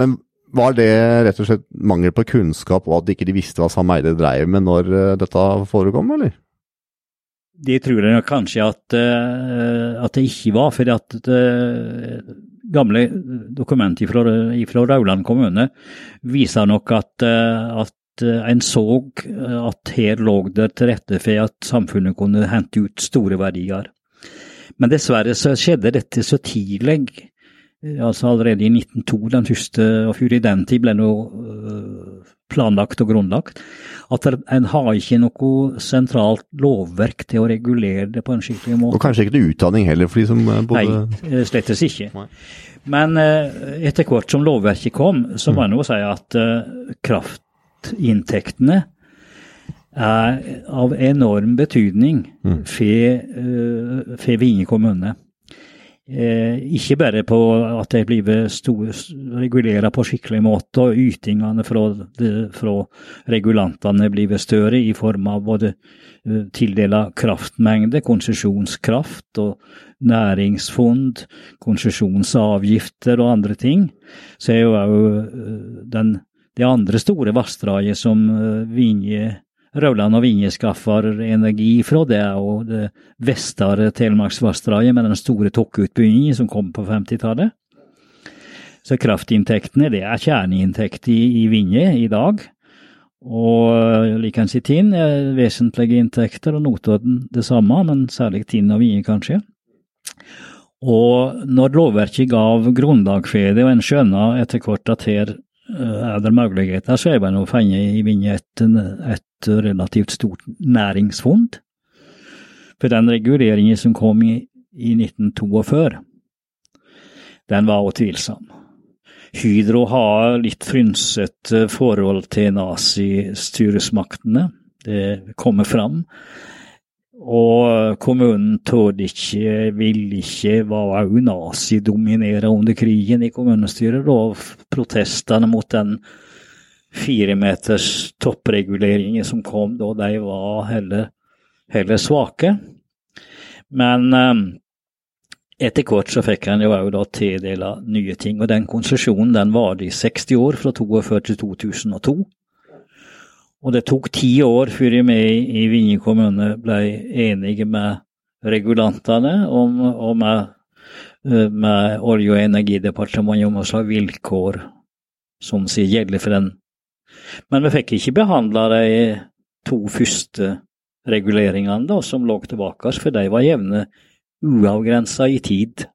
Men var det rett og slett mangel på kunnskap og at de ikke visste hva sameide dreiv med når uh, dette forekom, eller? De tror jeg kanskje at, uh, at, det ikke var, fordi at det, eh, gamle dokumenter fra, fra Rauland kommune viser nok at, uh, at Eh, en så eh, at her lå det til rette for at samfunnet kunne hente ut store verdier. Men dessverre så skjedde dette så tidlig, eh, altså allerede i 1902, den første, og før i den tid ble noe planlagt og grunnlagt, at en har ikke noe sentralt lovverk til å regulere det på en skikkelig måte. Og kanskje ikke noe utdanning heller, for de som både Nei, slettes ikke. Nei. Men etter hvert som lovverket kom, så må en jo si at kraftinntektene er av enorm betydning mm. for, Vinje Vinge kommune. Eh, ikke bare på at de blir regulert på skikkelig måte, og ytingene fra, fra regulantene blir større i form av både uh, tildela kraftmengde, konsesjonskraft og næringsfond, konsesjonsavgifter og andre ting. Så er jo òg uh, det andre store vassdraget som Vinje Rauland og Vinje skaffer energi fra, det og det vestre Telemarksvassdraget med den store tokkeutbyggingen som kom på 50-tallet. Så kraftinntektene det er kjerneinntekt i, i Vinje i dag. Og likeens i Tinn er vesentlige inntekter, og Notodden det samme, men særlig Tinn og Vinje kanskje. Og når lovverket gav grunnlag og en skjønner etter hvert at her Eh, er det muligheter, så er det å finne i vignetten et relativt stort næringsfond. For den reguleringen som kom i, i 1942, den var også tvilsom. Hydro har litt frynsete forhold til nazistyresmaktene. Det kommer fram. Og kommunen tålte ikke, ville ikke, var òg nazidominerende under krigen i kommunestyret. Og protestene mot den firemeters toppreguleringer som kom da, de var heller, heller svake. Men eh, etter hvert så fikk han jo òg da tildela nye ting. Og den konsesjonen den varte i 60 år, fra 42 til 2002. Og det tok ti år før vi i Vinje kommune ble enige med regulantene om, og med, eh, med Olje- og energidepartementet om hva slags vilkår som sier gjelder for den. Men vi fikk ikke behandla de to første reguleringene da, som lå tilbake, for de var jevne uavgrensa i tid.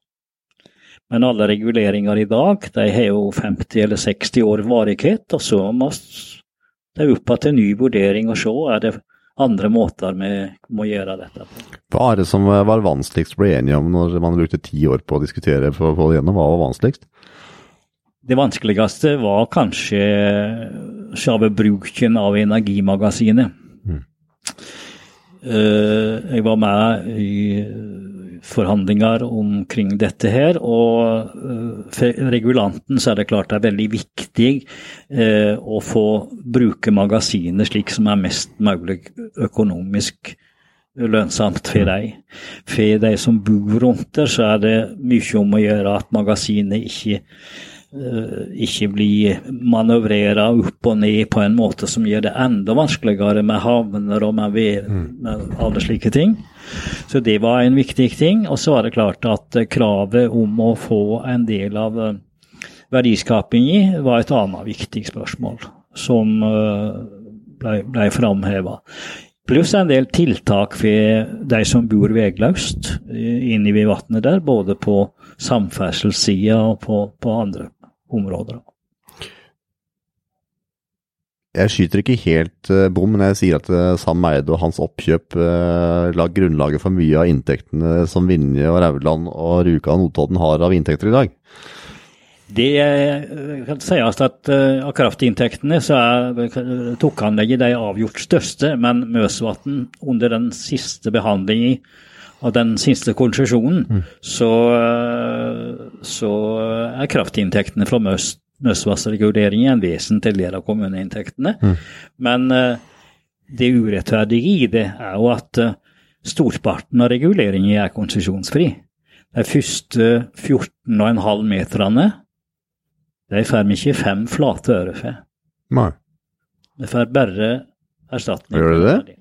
Men alle reguleringer i dag de har jo 50 eller 60 år varighet, og så må er opp til ny vurdering og se er det andre måter vi må gjøre dette på. Hva er det som var vanskeligst å bli enige om når man brukte ti år på å diskutere på, på det gjennom? Hva var vanskeligst? Det vanskeligste var kanskje selve bruken av energimagasinet. Mm. Eh, jeg var med i forhandlinger omkring dette her. Og eh, for regulanten så er det klart det er veldig viktig eh, å få bruke magasinet slik som er mest mulig økonomisk lønnsomt for dem. For de som bor rundt der, så er det mye om å gjøre at magasinet ikke Eh, ikke bli manøvrera opp og ned på en måte som gjør det enda vanskeligere med havner og med, ved, mm. med alle slike ting. Så det var en viktig ting. Og så var det klart at kravet om å få en del av verdiskapingen verdiskaping i var et annet viktig spørsmål som eh, ble, ble framheva. Pluss en del tiltak for de som bor vegløst inne ved vannet der, både på samferdselssida og på, på andre områder. Jeg skyter ikke helt uh, bom når jeg sier at uh, Sam Eide og hans oppkjøp uh, la grunnlaget for mye av inntektene som Vinje og Rauland og Rjukan og Notodden har av inntekter i dag. Det kan sies at uh, av kraftinntektene så er Tokkanlegget de avgjort største, men Møsvatn under den siste behandlingen av den siste konsesjonen, mm. så, så, er kraftinntektene fra Møs, Møsvassreguleringen en vesentlig del av kommuneinntektene. Mm. Men det urettferdige i det er jo at storparten av reguleringen er konsesjonsfri. De første 14,5 meterne de får ikke fem flate øre for. Nei. De får bare erstatning. Gjør de det?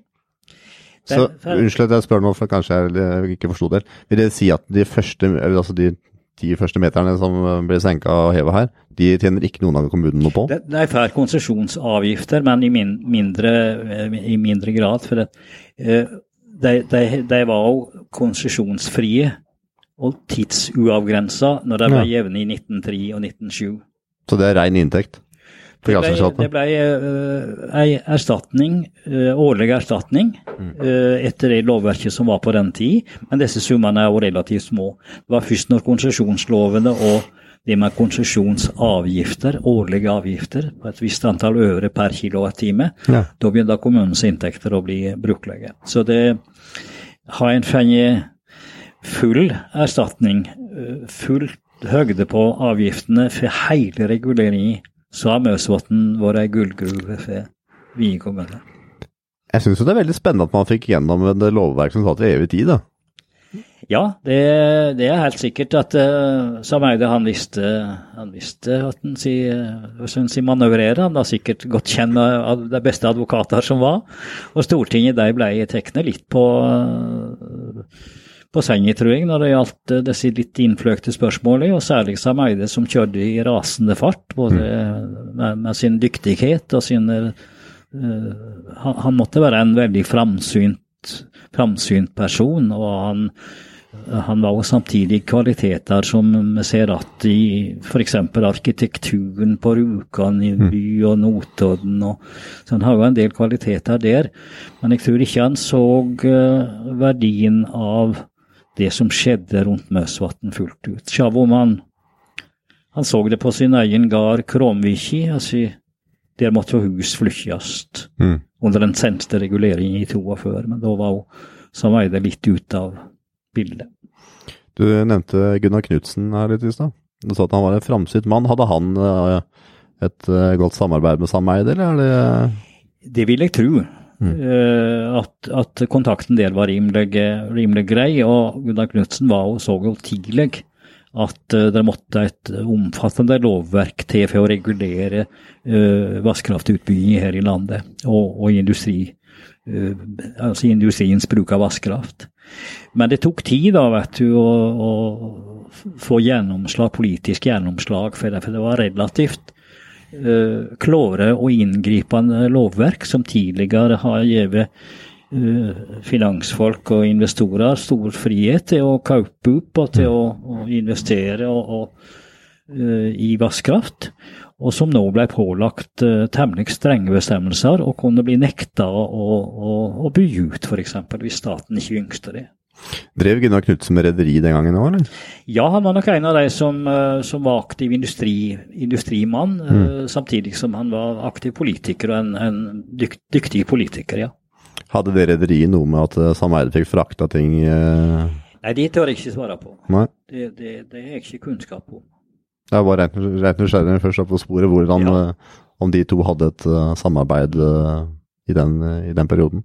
Så, Unnskyld at jeg spør nå, for kanskje jeg ikke forsto det. Vil det si at de første, altså de ti første meterne som blir senka og heva her, de tjener ikke noen av kommunene noe på? De, de får konsesjonsavgifter, men i min, mindre, i mindre, grad. For det, eh, de, de, de var jo konsesjonsfrie og tidsuavgrensa når de ja. jevne i 1903 og 1907. Så det er rein inntekt? Det ble, det ble uh, erstatning, uh, årlig erstatning mm. uh, etter det lovverket som var på den tid, men disse summene er jo relativt små. Det var først når konsesjonslovene og det med konsesjonsavgifter, årlige avgifter på et visst antall øre per kilowattime, ja. da begynte kommunens inntekter å bli brukelige. Så det har en full erstatning, full høgde på avgiftene for hele reguleringen, så har Møsvatn vært ei gullgruve for Vinje kommune. Jeg syns det er veldig spennende at man fikk gjennom et lovverk som sa til evig tid. da. Ja, det, det, er helt sikkert at uh, Sameide han visste, han visste at han si, hvordan si manøvrere. Han var sikkert godt kjent av de beste advokater som var. Og Stortinget de ble tatt litt på, uh, senga, tror jeg, når det gjaldt uh, disse litt innfløkte spørsmålene. Og særlig Sameide, som kjørte i rasende fart, både med, med sin dyktighet og sine han, han måtte være en veldig framsynt, framsynt person, og han han var jo samtidig kvaliteter som vi ser at i f.eks. arkitekturen på Rjukan i mm. by og Notodden. Og, så han har jo en del kvaliteter der. Men jeg tror ikke han så uh, verdien av det som skjedde rundt Møsvatn fullt ut. Sjavoman han, så det på sin egen gard Kromviki. Altså, der måtte hus flyttes mm. under den seneste reguleringen i 42, men da var hun som veide litt ut av bildet. Du nevnte Gunnar Knutsen her litt i stad. Du sa at han var en framsynt mann. Hadde han eh, et eh, godt samarbeid med Sameide, eller er det Det vil jeg tro. Mm. Uh, at, at, kontakten der var rimelig, rimelig grei. Og Gunnar Knutsen så jo tidlig at uh, det måtte et omfattende lovverk til for å regulere uh, vannkraftutbygging her i landet, og, og industri, uh, altså industriens bruk av vannkraft. Men det tok tid da, vet du, å, å få gjennomslag, politisk gjennomslag for det. For det var relativt uh, klare og inngripende lovverk som tidligere har gitt uh, finansfolk og investorer stor frihet til å kaupe opp og til å, å investere og, og, uh, i vannkraft og som nå ble pålagt temmelig strenge bestemmelser og kunne bli nekta å, å, å bygge ut, f.eks. hvis staten ikke ønsket det. Drev Gunnar Knutsen med rederi den gangen òg, eller? Ja, han var nok en av de som, uh, som var aktiv industri, industrimann, mm. uh, samtidig som han var aktiv politiker og en, en dykt, dyktig politiker, ja. Hadde det rederiet noe med at Sameide fikk frakta ting Nei, det tør jeg ikke svare på. Nei. Det, det, det har jeg ikke kunnskap om. Jeg var rent, rent nysgjerrig først på sporet hvordan ja. Eh, om de to hadde et samarbeid i, den, i, den, perioden.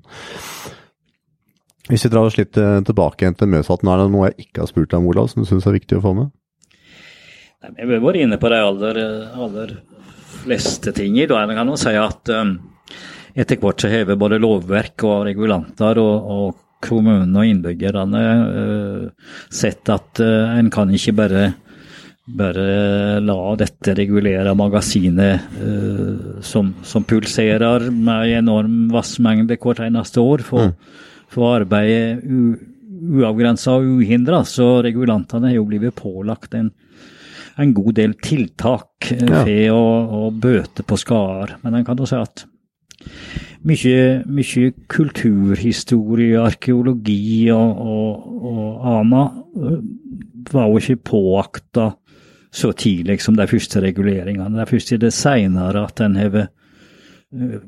Hvis vi drar oss litt tilbake igjen til Mjøsvatn, er det noe jeg ikke har spurt deg om, Olav, som du syns er viktig å få med? Vi har vært inne på de aller, aller fleste ting. Da kan jo si at um, etter hvert så har både lovverk og regulanter og, og kommunene og innbyggerne uh, sett at uh, en kan ikke bare bare la dette regulere magasinet uh, som, som, pulserer med enorm vassmengde hvert eneste år, for, mm. For arbeidet uavgrensa og uhindra. Så regulantene har jo blitt pålagt en, en god del tiltak uh, ja. for å, å, bøte på skader. Men en kan jo si at mye, mye kulturhistorie, arkeologi og, og, og ANA uh, var jo ikke påakta så tidlig som de første reguleringene. Det er først i det seinere at en har eh,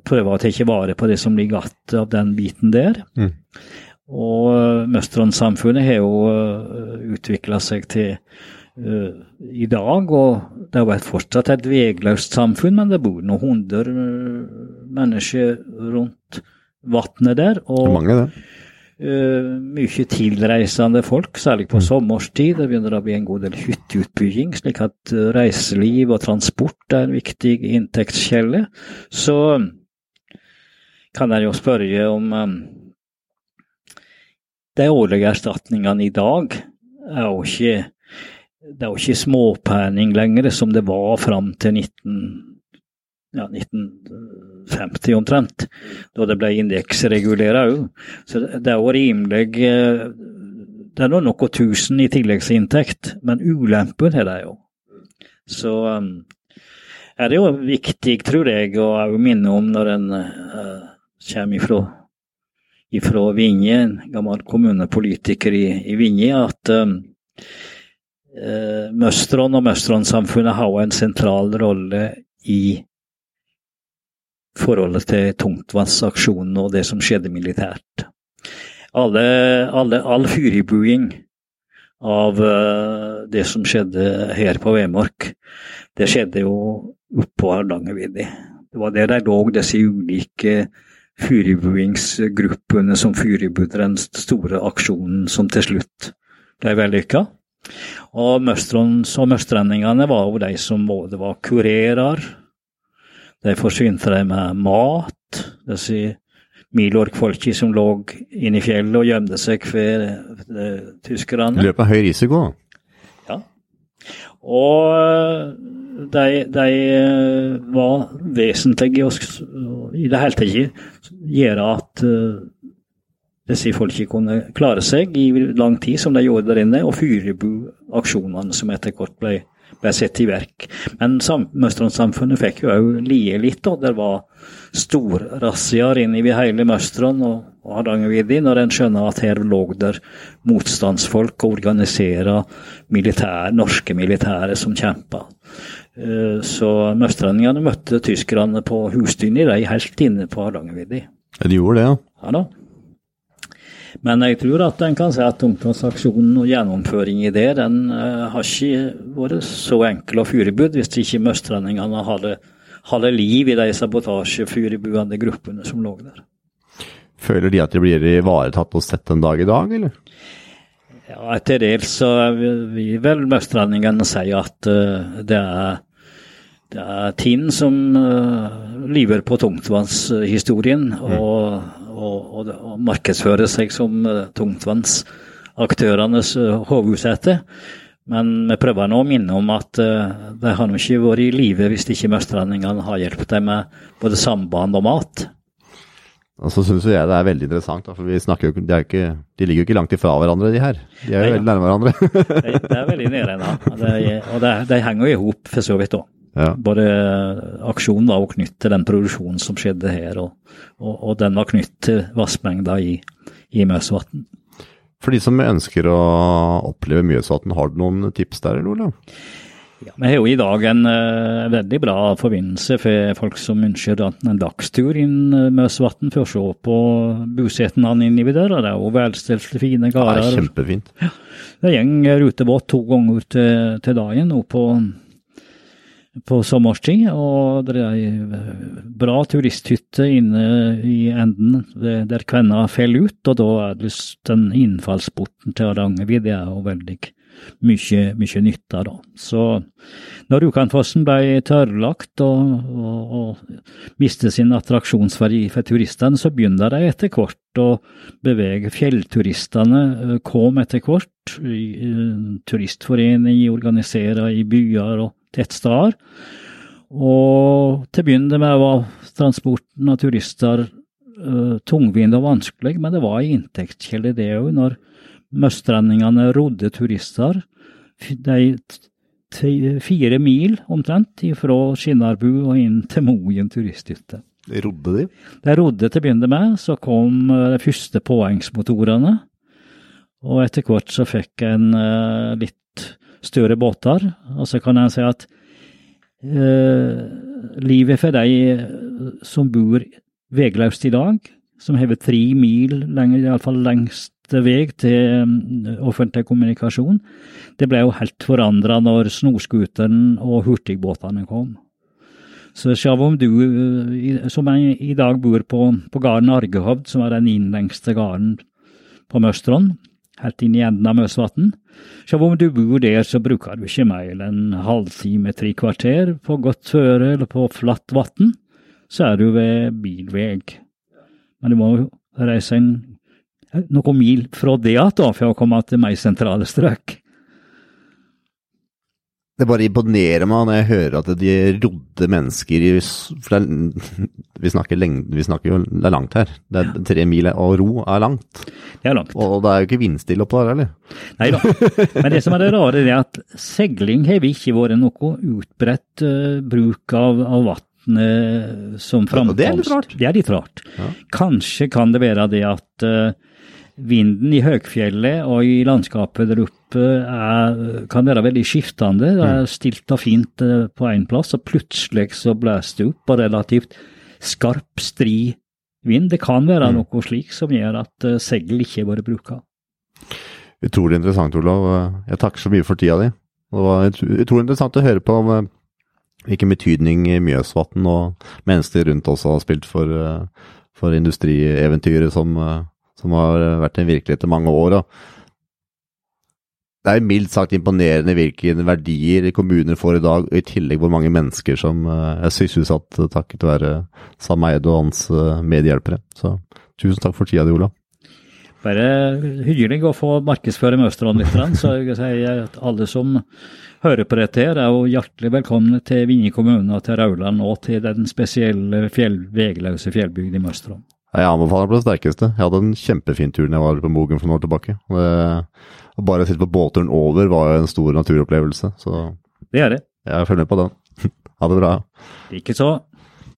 prøver å ta vare på det som ligger igjen av den biten der. Mm. Og eh, Møstron-samfunnet har jo eh, utvikla seg til uh, i dag, og det er fortsatt et vegløst samfunn, men det bor noen hundre mennesker rundt vannet der. Og, mange, det. Uh, mye tilreisende folk, særlig på mm. sommerstid. Det begynner å bli en god del hytteutbygging, slik at uh, reiseliv og transport er en viktig inntektskjelle. Så kan jeg jo spørre om um, De årlige erstatningene i dag er jo ikke det er jo ikke småpenning lenger, som det var fram til 19, ja, 19 50 omtrent, da det ble indeksregulert òg. Så det er jo rimelig eh, Det er nå noe tusen i tilleggsinntekt, men ulempen er det jo. Så um, er det jo viktig, tror jeg, å minne om når en uh, kommer ifra, ifra Vinje, en gammel kommunepolitiker i, i Vinje, at um, Møstron og Møstronsamfunnet har en sentral rolle i forholdet til tungtvannsaksjonen og det som skjedde militært. Alle, alle, all fyribuing av uh, det som skjedde her på Vemork. Det skjedde jo oppå Hardangervidda. Det var der de lå, disse ulike fyribuingsgruppene som furubudde den store aksjonen som til slutt ble vellykka. Og møstrendingene var jo de som både var kurerer, de forsynte de med mat, disse milorgfolka som lå inne i fjellet og gjemte seg for tyskerne. Løp av høy risiko? Ja. Og de, de var vesentlige i det hele tatt gjøre at disse folka kunne klare seg i lang tid, som de gjorde der inne, og fyre aksjonene som etter hvert ble, ble satt i verk. Men Møstronsamfunnet fikk jo òg lie litt. da. Det var storrazziaer inne i hele Møstron og, og Hardangervidda når en skjønner at her lå der motstandsfolk og organiserte militær, norske militære som kjempa. Eh, så møstrendingene møtte tyskerne på Hustynni, de helt inne på Hardangervidda. De gjorde det, ja. Ja da. Men jeg tror at en kan si at ungdomsaksjonen og gjennomføring i det, den uh, har ikke vært så enkel og furebud hvis ikke møstrendingene hadde, hadde liv i de sabotasjefurubuende gruppene som lå der. Føler de at de blir ivaretatt og sett en dag i dag, eller? Ja, etter dels så vil vel møstrendingene si at uh, det er det er Tinn som uh, lever på tungtvannshistorien, mm. og og, og, og markedsfører seg som uh, tungtvannsaktørenes uh, hovedsete. Men vi prøver nå å minne om at uh, de har ikke vært i live hvis ikke møstrendingene har hjulpet dem med både samband og mat. Og så syns jeg det er veldig interessant, for vi snakker jo, de, ikke, de, ligger jo ikke langt ifra hverandre, de her. De er jo Nei, veldig nærme hverandre. de, de, er veldig nærme, og de, Og de, de henger jo i hop, for så vidt òg. Ja. Både aksjonen var knyttet til den produksjonen som skjedde her, og, og, og den var knytt til vassmengda i, i Mjøsvatn. For de som ønsker å oppleve Mjøsvatn, har du noen tips der, eller Olav? Ja, vi har jo i dag en uh, veldig bra forbindelse for folk som ønsker en dagstur inn uh, Møsvatn for å se på bosetningene inni der. Det er jo velstelte, fine gårder. Ja, kjempefint. Ja, det går rutebåt to ganger til, til dagen opp på på sommerstid, og det er ei bra turisthytte inne i enden der kvenna faller ut, og da er det den innfallsporten til Hardangervidda er jo veldig mye, mye nytte da. Så når Rjukanfossen ble tørrlagt og, og, og mistet sin attraksjonsverdi for turistene, så begynner de etter hvert å bevege. Fjellturistene kom etter hvert. Turistforening organiserer i byer og tettsteder. Og til å begynne med var transporten av turister uh, tungvint og vanskelig, men det var en inntektskilde det òg, når møstrendingene rodde turister. De fire mil omtrent fra Skinnarbu og inn til Moen turisthytte. Rodde de? De rodde til å begynne med. Så kom de første påhengsmotorene. Og etter hvert så fikk en uh, litt større båter. Og så kan en si at eh, livet for de eh, som bor vegløst i dag, som har tre mil, iallfall lengste vei til um, offentlig kommunikasjon, det ble jo helt forandra når snoskuteren og hurtigbåtene kom. Så selv om du eh, som i dag bor på, på gården Argehovd, som er den innlengste gården på Møstron, helt inn i enden av Møsvatn. Så om du bor der, så bruker du ikke mer enn en halvtime, tre kvarter på godt føre eller på flatt vann. Så er du ved bilveg. Men du må reise en, noen mil fra det igjen for å komme til mer sentrale strøk. Det bare imponerer meg når jeg hører at de rodde mennesker i For er, vi, snakker lengde, vi snakker jo Det er langt her. Det er tre mil, og ro er langt. Det er langt. Og det er jo ikke vindstille oppå der, eller? Nei da. Men det som er det rare, er at seiling har vi ikke vært noe utbredt uh, bruk av, av vannet som framkomst. Det er litt rart. Det er litt rart. Ja. Kanskje kan det være det at uh, Vinden i høgfjellet og i landskapet der oppe er, kan være veldig skiftende. Det er mm. stilt og fint eh, på én plass, og plutselig så blåser det opp og relativt skarp, stri vind. Det kan være mm. noe slik som gjør at seil ikke har vært bruka. Utrolig interessant, Olav. Jeg takker så mye for tida di. Det var utrolig interessant å høre på om eh, hvilken betydning Mjøsvatn og mennesker rundt også har spilt for, eh, for industrieventyret som, eh, som, har vært en virkelighet i mange år. det er mildt sagt imponerende hvilke verdier kommuner får i dag, og i tillegg hvor mange mennesker som er sysselsatt takket være Sam Eide og hans medhjelpere. Så tusen takk for tida di, Olav. Bare hyggelig å få markedsføre Møsterdalen litt. Så jeg sier at alle som hører på dette, her er jo hjertelig velkomne til Vinje kommune og til Rauland og til den spesielle fjell, vegløse fjellbygda i Møsterdalen. Jeg anbefaler på det sterkeste. Jeg hadde en kjempefin tur da jeg var på Mogen for noen år tilbake. Å bare sitte på båtturen over var en stor naturopplevelse. Så det er det. Jeg følger med på den. ha det bra. Likeså.